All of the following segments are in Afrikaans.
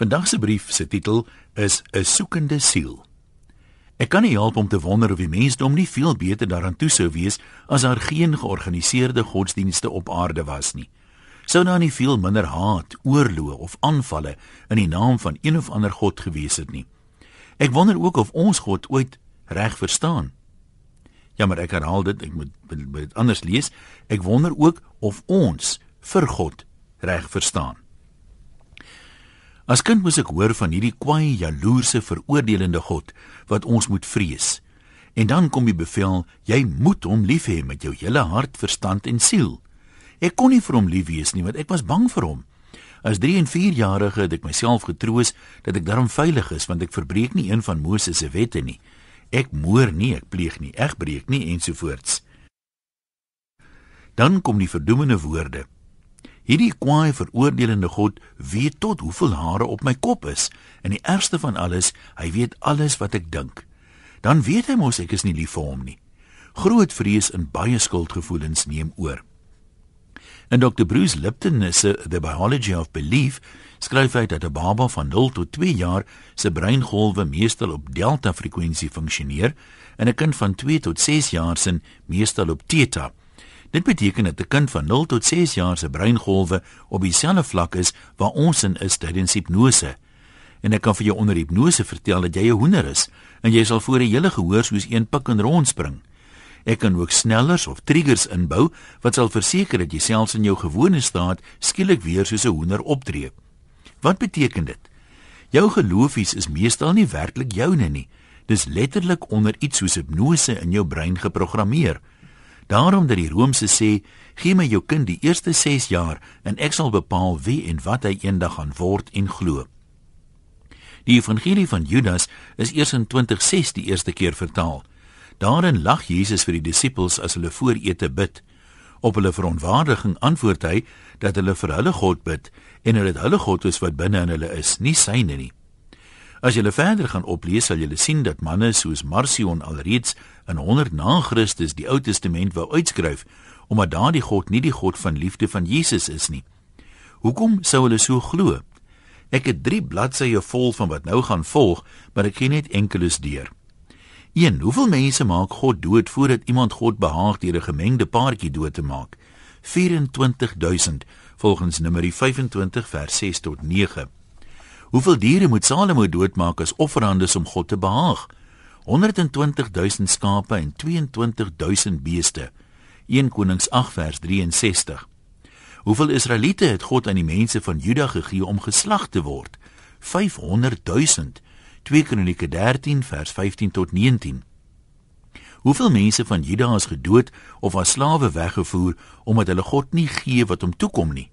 Vandag se brief se titel is 'n soekende siel. Ek kan nie help om te wonder of die mensdom nie veel beter daaraan toe sou wees as daar geen georganiseerde godsdienste op aarde was nie. Sou daar nie veel minder haat, oorloë of aanvalle in die naam van een of ander god gewees het nie. Ek wonder ook of ons God ooit reg verstaan. Ja, maar ek herhaal dit, ek moet dit anders lees. Ek wonder ook of ons vir God reg verstaan. As kind moes ek hoor van hierdie kwaai, jaloerse, veroordelende God wat ons moet vrees. En dan kom die bevel, jy moet hom lief hê met jou hele hart, verstand en siel. Ek kon nie vir hom lief wees nie want ek was bang vir hom. As 3 en 4 jarige het ek myself getroos dat ek daarom veilig is want ek verbreek nie een van Moses se wette nie. Ek moer nie, ek pleeg nie, ek breek nie ensovoorts. Dan kom die verdoemende woorde. Hierdie kwaai veroordelende God weet tot hoeveel hare op my kop is en die ergste van alles, hy weet alles wat ek dink. Dan weet hy mos ek is nie lief vir hom nie. Groot vrees en baie skuldgevoelens neem oor. En Dr. Bruce Lipton se The Biology of Belief skryf hy dat 'n baba van 0 tot 2 jaar se breingolwe meestal op delta frekwensie funksioneer en 'n kind van 2 tot 6 jaar se meestal op theta. Dit beteken dat 'n kind van 0 tot 6 jaar se breingolwe op dieselfde vlak is waar ons in is tydens hipnose. En ek kan vir jou onder hipnose vertel dat jy 'n hoender is en jy sal voor die hele gehoor soos een pik en rondspring. Ek kan ook snellers of triggers inbou wat sal verseker dat jy selfs in jou gewone staat skielik weer soos 'n hoender optree. Wat beteken dit? Jou geloofies is meestal nie werklik joune nie. Dis letterlik onder iets soos hipnose in jou brein geprogrammeer. Daarom dat die Romeinse sê, gee my jou kind die eerste 6 jaar en ek sal bepaal wie en wat hy eendag gaan word en glo. Die evangelie van Judas is eers in 20:6 die eerste keer vertaal. Daarin lag Jesus vir die disippels as hulle voor ete bid. Op hulle verontwaardiging antwoord hy dat hulle vir hulle God bid en dat hulle God is wat binne in hulle is, nie syne nie. As jy verder gaan oplees, sal jy sien dat manne soos Marcion alreeds in 100 na Christus die Ou Testament wou uitskryf omdat daardie God nie die God van liefde van Jesus is nie. Hoekom sou hulle so glo? Ek het 3 bladsye vol van wat nou gaan volg, maar ek gee net enkeles deur. 1. Hoeveel mense maak God dood voordat iemand God behaag deur 'n gemengde paartjie dood te maak? 24000 volgens Numeri 25 vers 6 tot 9. Hoeveel diere moet Salomo doodmaak as offerandes om God te behaag? 120000 skape en 22000 beeste. 1 Konings 8 vers 63. Hoeveel Israeliete het God aan die mense van Juda gegee om geslag te word? 500000. 2 Kronieke 13 vers 15 tot 19. Hoeveel mense van Juda is gedood of as slawe weggevoer omdat hulle God nie gee wat hom toekom nie?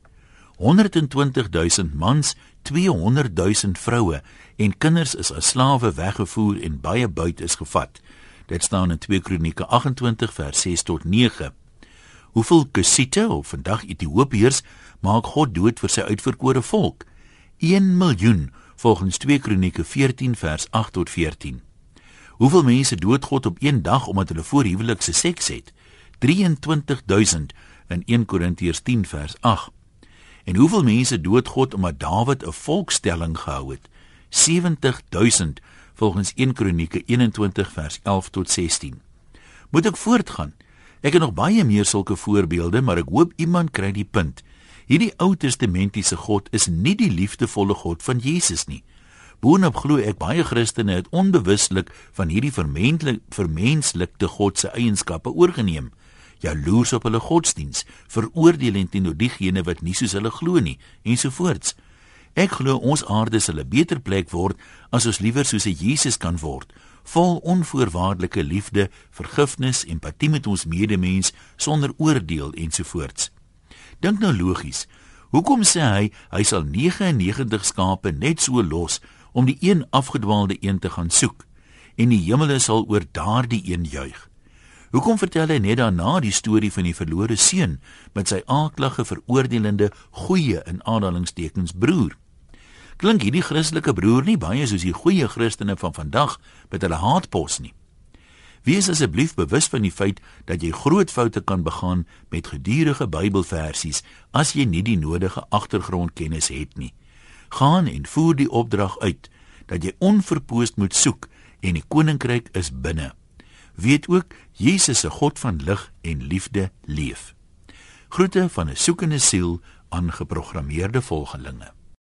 120000 mans, 200000 vroue en kinders is as slawe weggevoer en baie buit is gevat. Dit staan in 2 Kronieke 28 vers 6 tot 9. Hoeveel Kusite of vandag Ethiopiërs maak God dood vir sy uitverkore volk? 1 miljoen volgens 2 Kronieke 14 vers 8 tot 14. Hoeveel mense dood God op een dag omdat hulle voorhuwelikse seks het? 23000 in 1 Korintiërs 10 vers 8. En hoeveel mense dood God omdat Dawid 'n volkstelling gehou het? 70000 volgens 1 Kronieke 21 vers 11 tot 16. Moet ek voortgaan? Ek het nog baie meer sulke voorbeelde, maar ek hoop iemand kry die punt. Hierdie Ou Testamentiese God is nie die liefdevolle God van Jesus nie. Boonop glo ek baie Christene het onbewuslik van hierdie vermenslikte God se eienskappe oorgeneem jaloers op hulle godsdiens, veroordelend teenoor diegene wat nie soos hulle glo nie, ensovoorts. Ek glo ons aarde sal 'n beter plek word as ons liewer soos Jesus kan word, vol onvoorwaardelike liefde, vergifnis, empatie met ons medemens sonder oordeel ensovoorts. Dink nou logies. Hoekom sê hy hy sal 99 skape net so los om die een afgedwaalde een te gaan soek en die hemele sal oor daardie een juig? Hoekom vertel hy net daarna die storie van die verlore seun met sy aaklige veroordelende goeie in aanhalingstekens broer? Klink hierdie Christelike broer nie baie soos die goeie Christene van vandag met hulle haatpos nie? Wees asseblief bewus van die feit dat jy groot foute kan begaan met gedurende Bybelversies as jy nie die nodige agtergrondkennis het nie. Gaan en voer die opdrag uit dat jy onverpoost moet soek en die koninkryk is binne. Weet ook Jesus se God van lig en liefde leef. Groete van 'n soekende siel aan geprogrammeerde volgelinge.